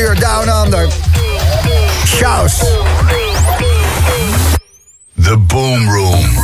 uur Down Under. Shows. The Boom Room.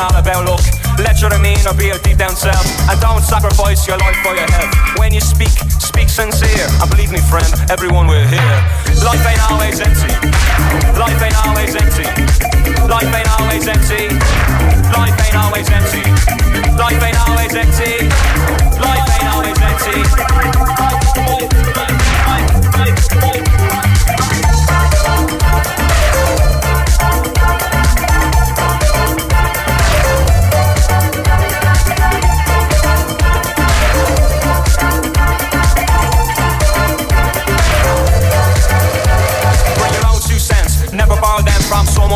Ain't all about luck. Let your demeanor be a deep down self. And don't sacrifice your life for your health. When you speak, speak sincere. And believe me, friend, everyone will hear. Life ain't always empty. Life ain't always empty. Life ain't always empty. Life ain't always empty. Life ain't always empty. Life ain't always Bring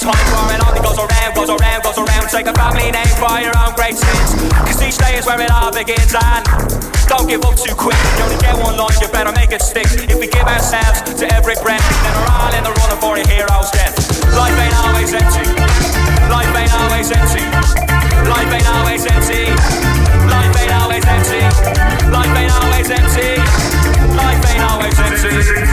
Tell you what you got time for. It only goes around, goes around, goes around. Take a family name for your own great sins. Cause each day is where it all begins. And don't give up too quick. You only get one life, you better make it stick. If we give ourselves to every breath, then we're all in the running for a hero's death. Life ain't always empty. Life ain't always empty. Life ain't always empty. Life ain't always empty. Life ain't always empty. Life ain't always empty.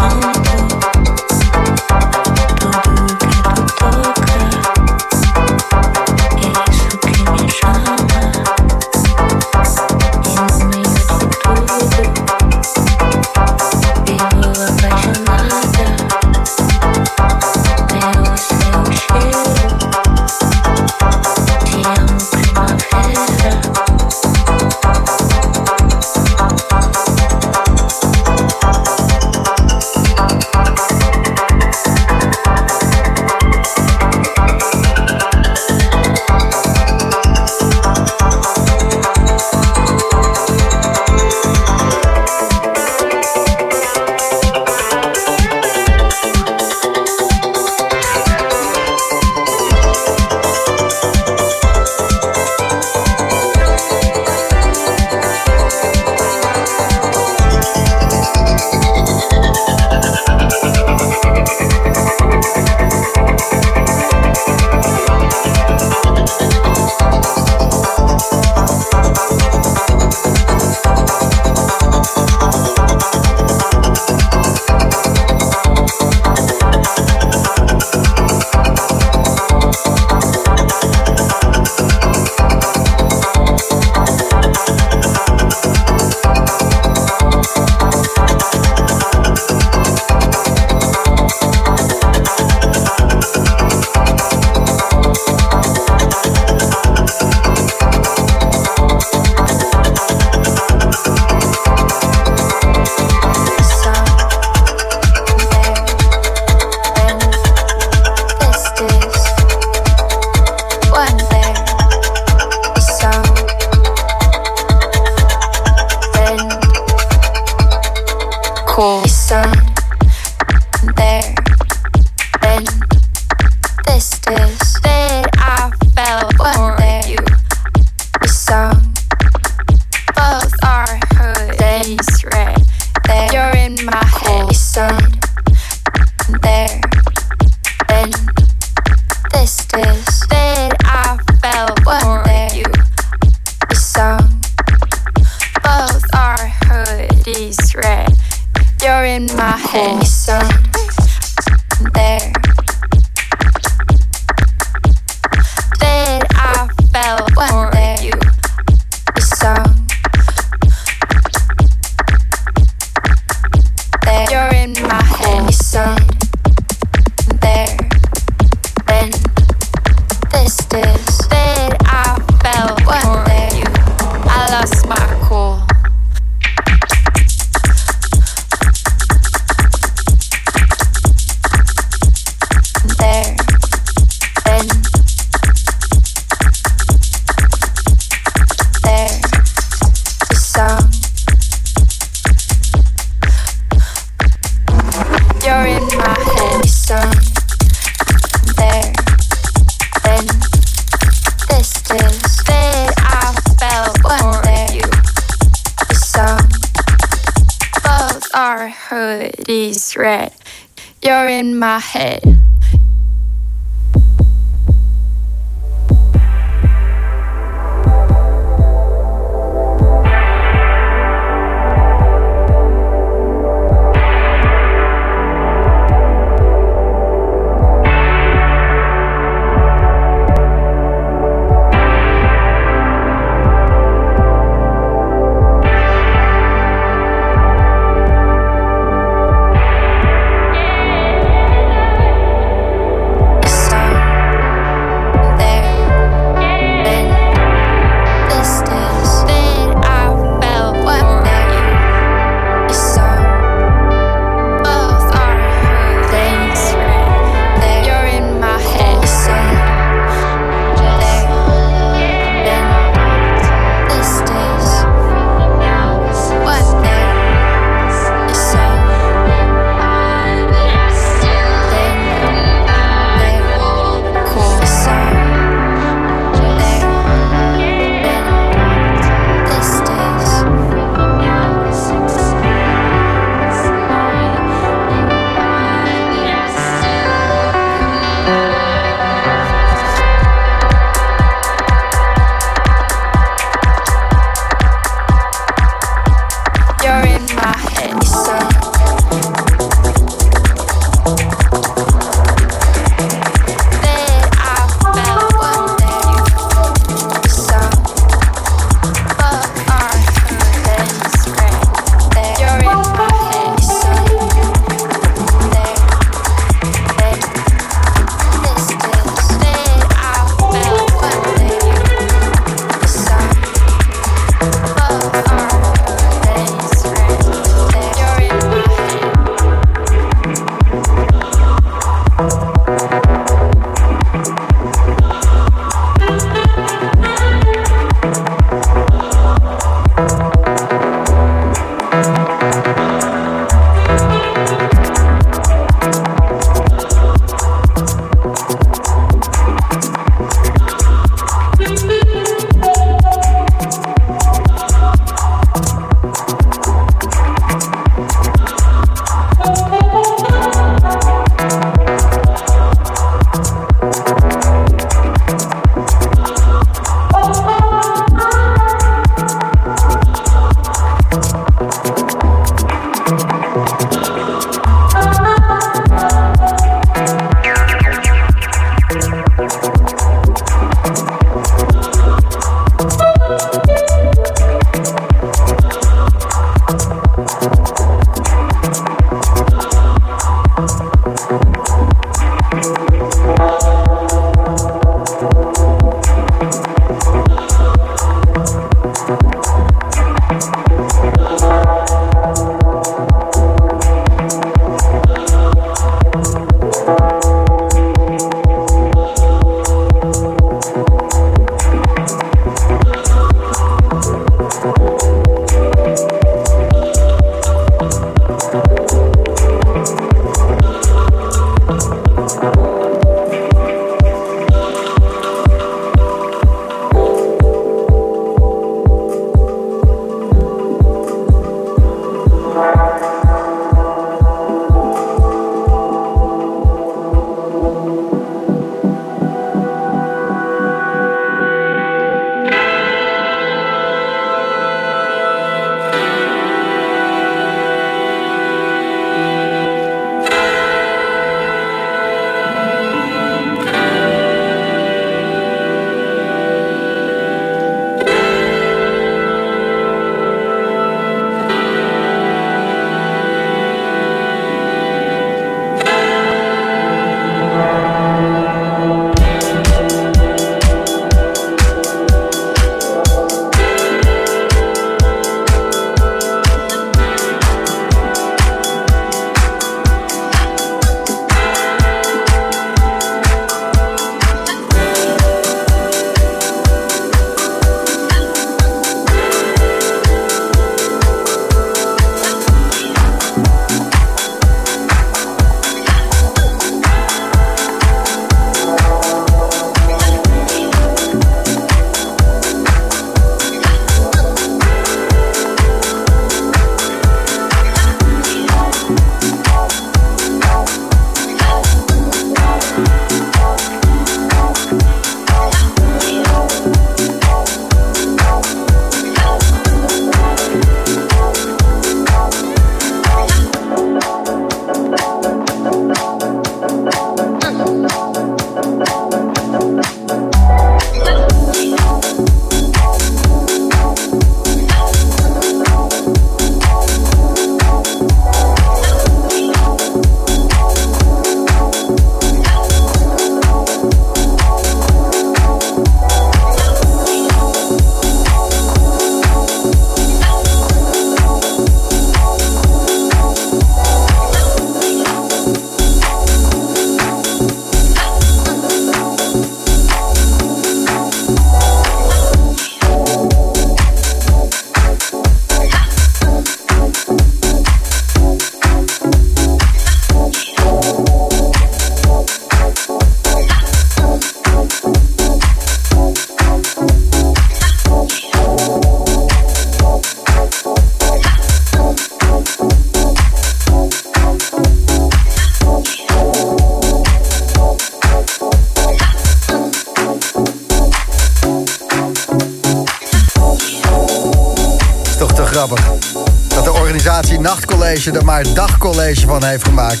Nachtcollege er maar dagcollege van heeft gemaakt.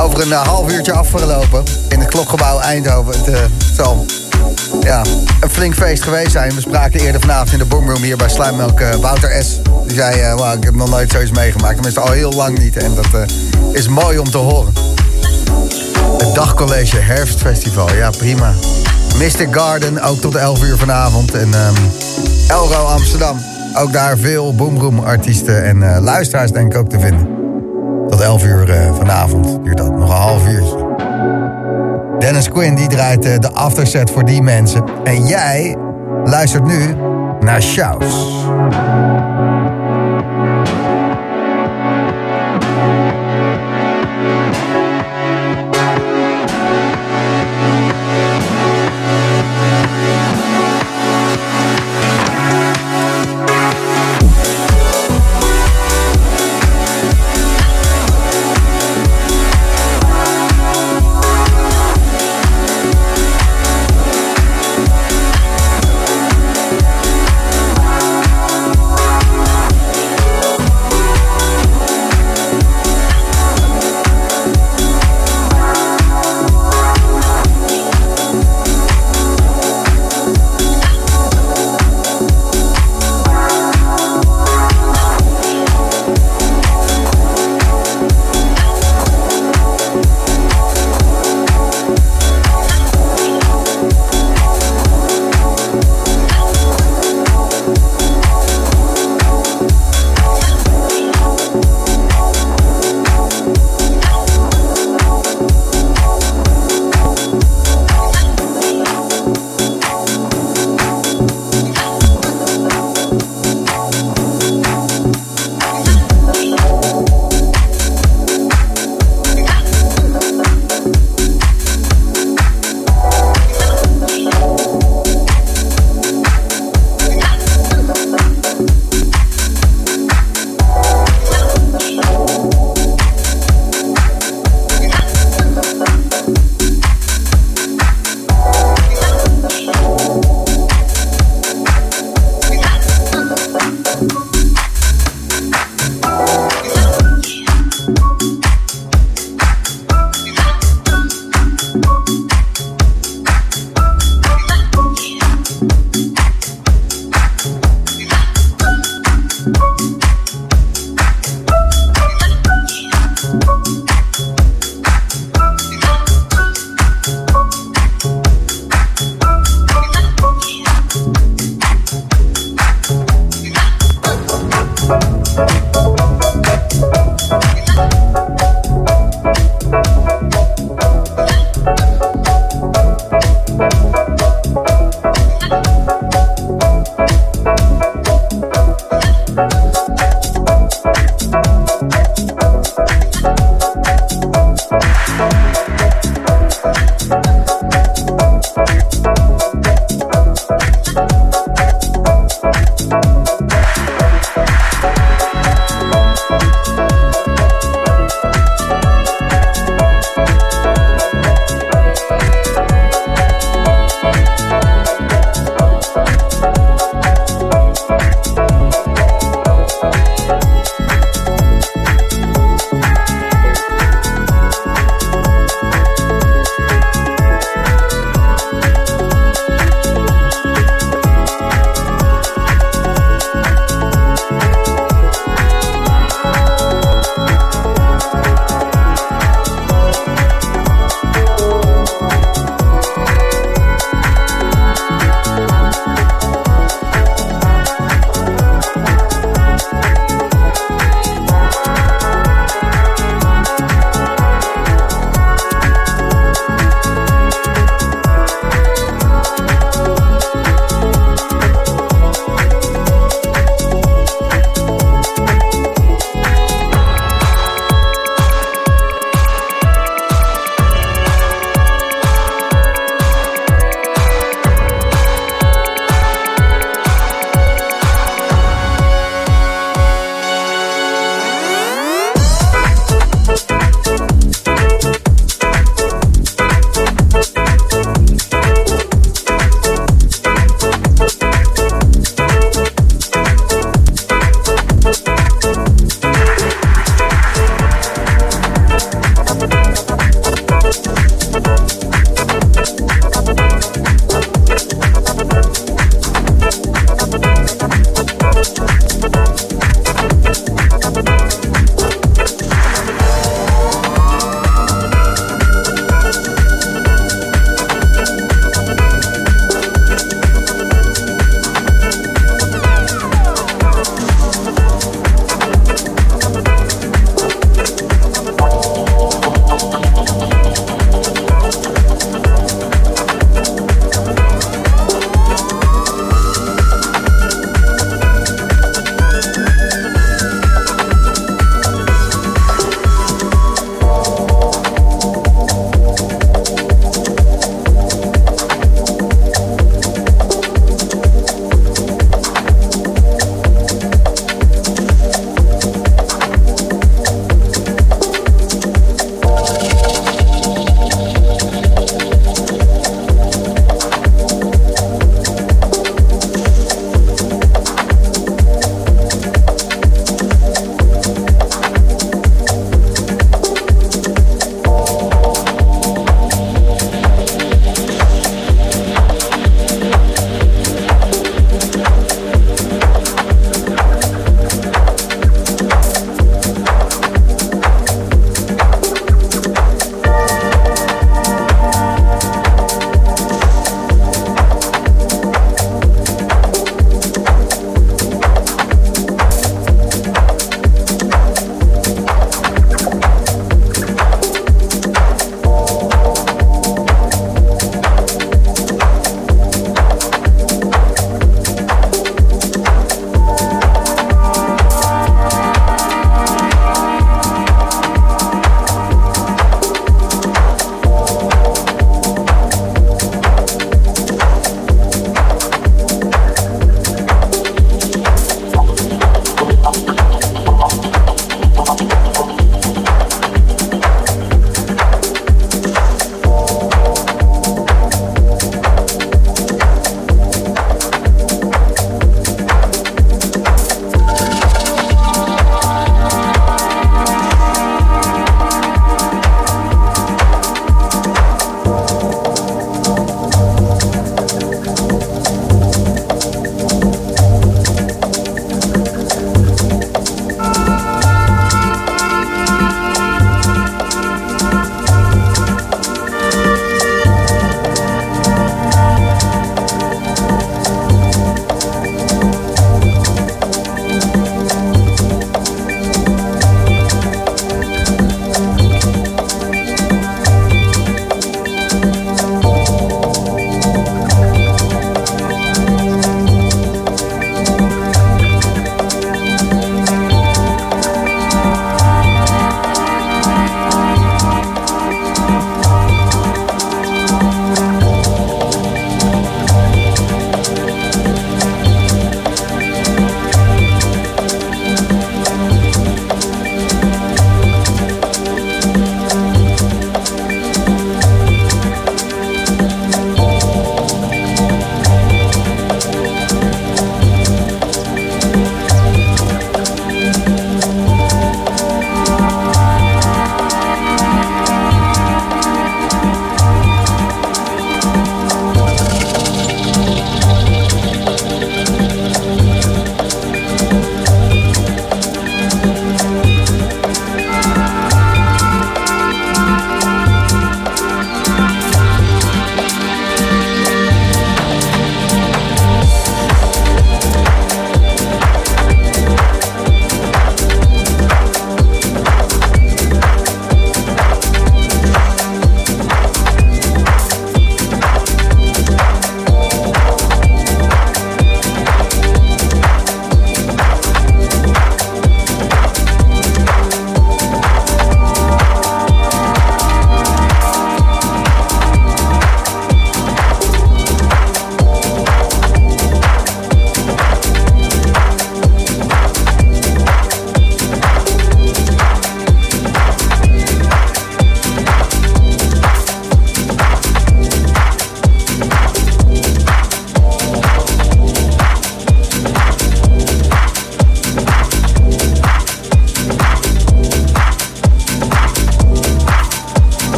Over een eh, half uurtje afgelopen in het klokgebouw Eindhoven. Het uh, zal ja, een flink feest geweest zijn. We spraken eerder vanavond in de boomroom hier bij Sluimmelk uh, Wouter S. Die zei, wow, ik heb nog nooit zoiets meegemaakt. Tenminste al heel lang niet. En dat is mooi om te horen. Het dagcollege herfstfestival, ja prima. Mystic Garden, ook tot 11 uur vanavond. En um, Elro Amsterdam, ook daar veel boomroom artiesten en uh, luisteraars denk ik ook te vinden. Tot 11 uur uh, vanavond duurt dat, nog een half uur. Dennis Quinn die draait uh, de afterset voor die mensen. En jij luistert nu naar Shouse.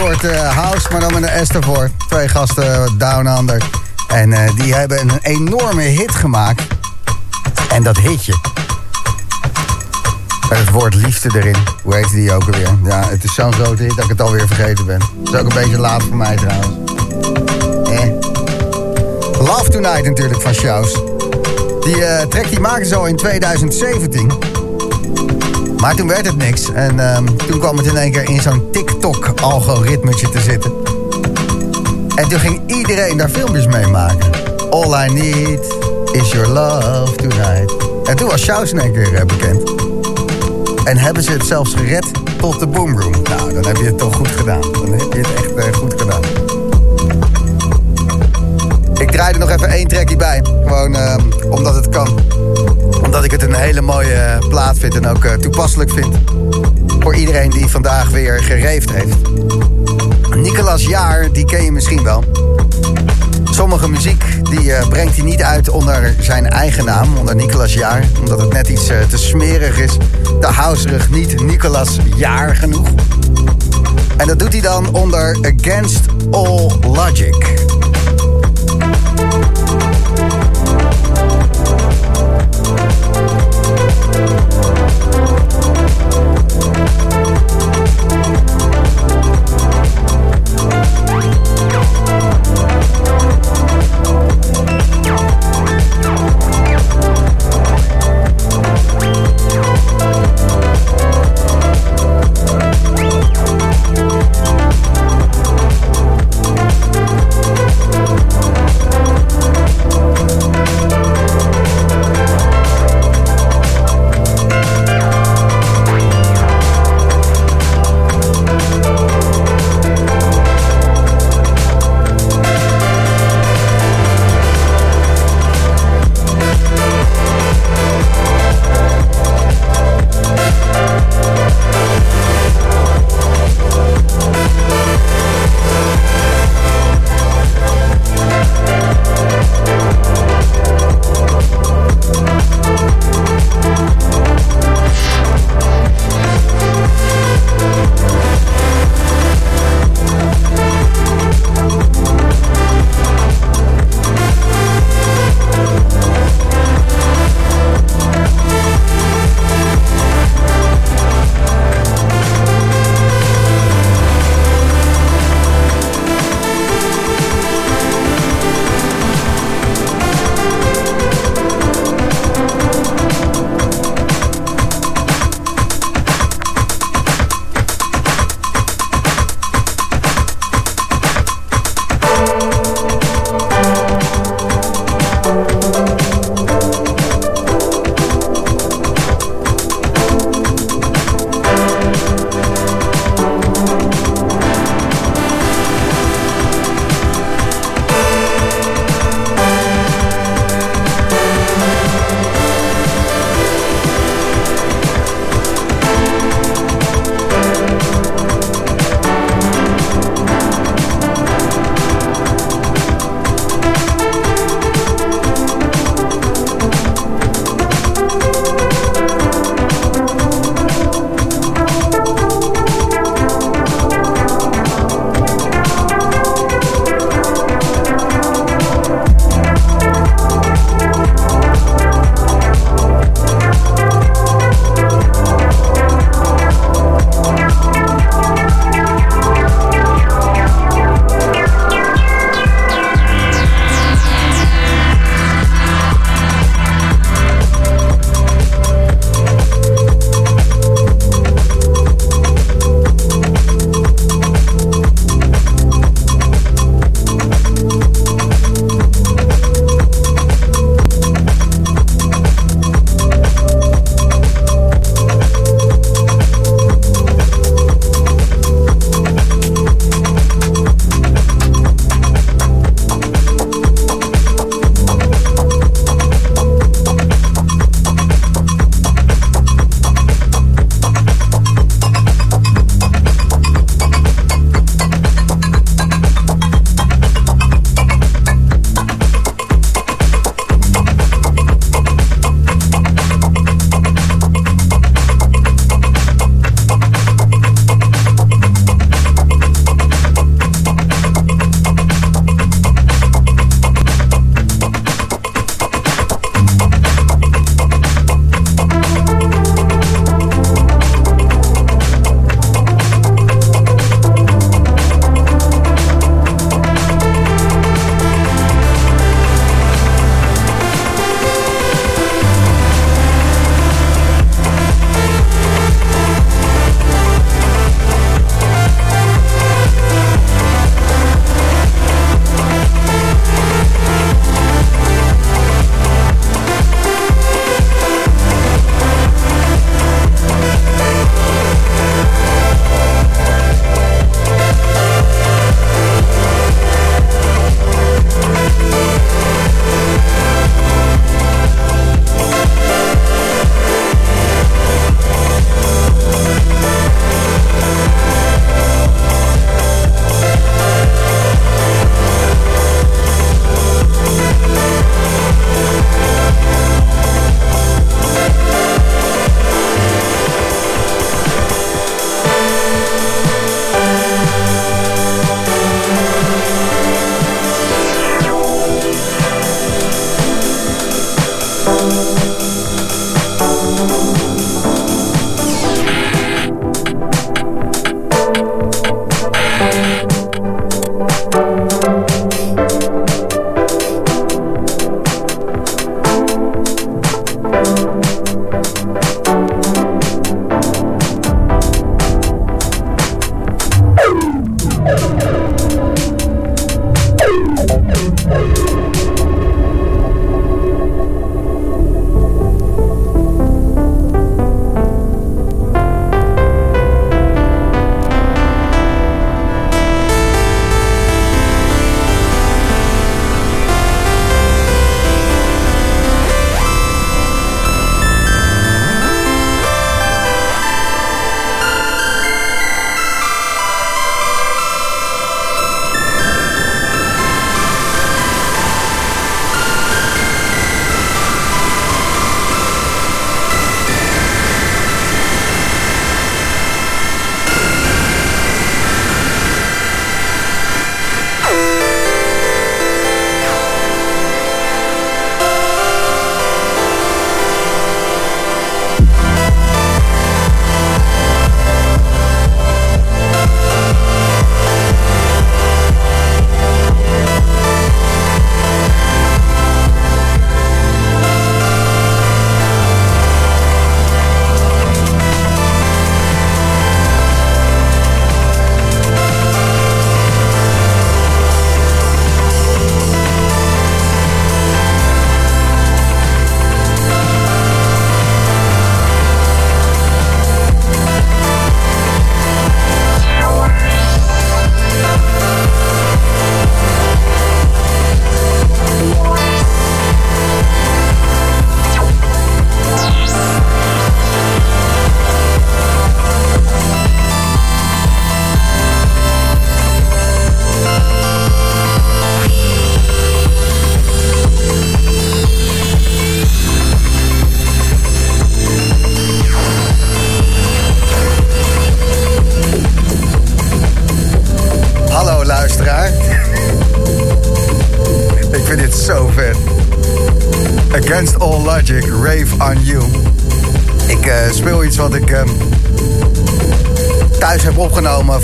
Soort uh, house, maar dan met een S ervoor. Twee gasten Down Under. En uh, die hebben een enorme hit gemaakt. En dat hitje. Met het woord liefde erin. Hoe heet die ook alweer? Ja, het is zo'n grote hit dat ik het alweer vergeten ben. Het is ook een beetje laat voor mij trouwens. Eh. Love Tonight natuurlijk van Shows. Die uh, track die maakten ze al in 2017. Maar toen werd het niks. En uh, toen kwam het in één keer in zo'n TikTok-algoritmetje te zitten. En toen ging iedereen daar filmpjes mee maken. All I need is your love tonight. En toen was Shows in één keer uh, bekend. En hebben ze het zelfs gered tot de boomroom. Nou, dan heb je het toch goed gedaan. Dan heb je het echt uh, goed gedaan. Ik draai er nog even één trackje bij. Gewoon uh, omdat het kan. Omdat ik het een hele mooie plaat vind en ook uh, toepasselijk vind. Voor iedereen die vandaag weer gereefd heeft. Nicolas Jaar, die ken je misschien wel. Sommige muziek die uh, brengt hij niet uit onder zijn eigen naam, onder Nicolas Jaar. Omdat het net iets te smerig is, te houserig, niet Nicolas Jaar genoeg. En dat doet hij dan onder Against All. Logic,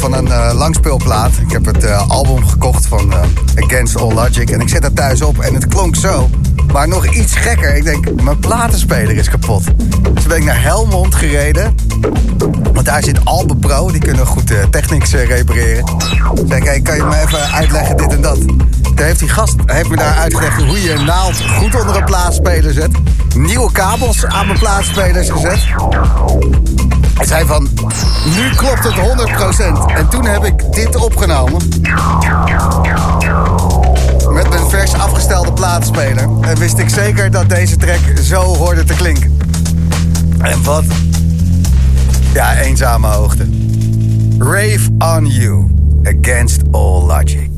van een uh, langspeelplaat. Ik heb het album gekocht van Against All Logic en ik zet het thuis op en het klonk zo. Maar nog iets gekker, ik denk, mijn platenspeler is kapot. Dus ben ik naar Helmond gereden. Want daar zit Albe Pro, die kunnen goed technics repareren. Zeg, hey, kan je me even uitleggen dit en dat? Daar heeft die gast heeft me daar uitgelegd hoe je een naald goed onder een plaatspeler zet. Nieuwe kabels aan mijn plaatsspelers gezet. Hij zei van, nu klopt het 100%. En toen heb ik dit opgenomen. Met mijn vers afgestelde plaatspeler. En wist ik zeker dat deze track zo hoorde te klinken. En wat? Ja, eenzame hoogte. Rave on you. Against all logic.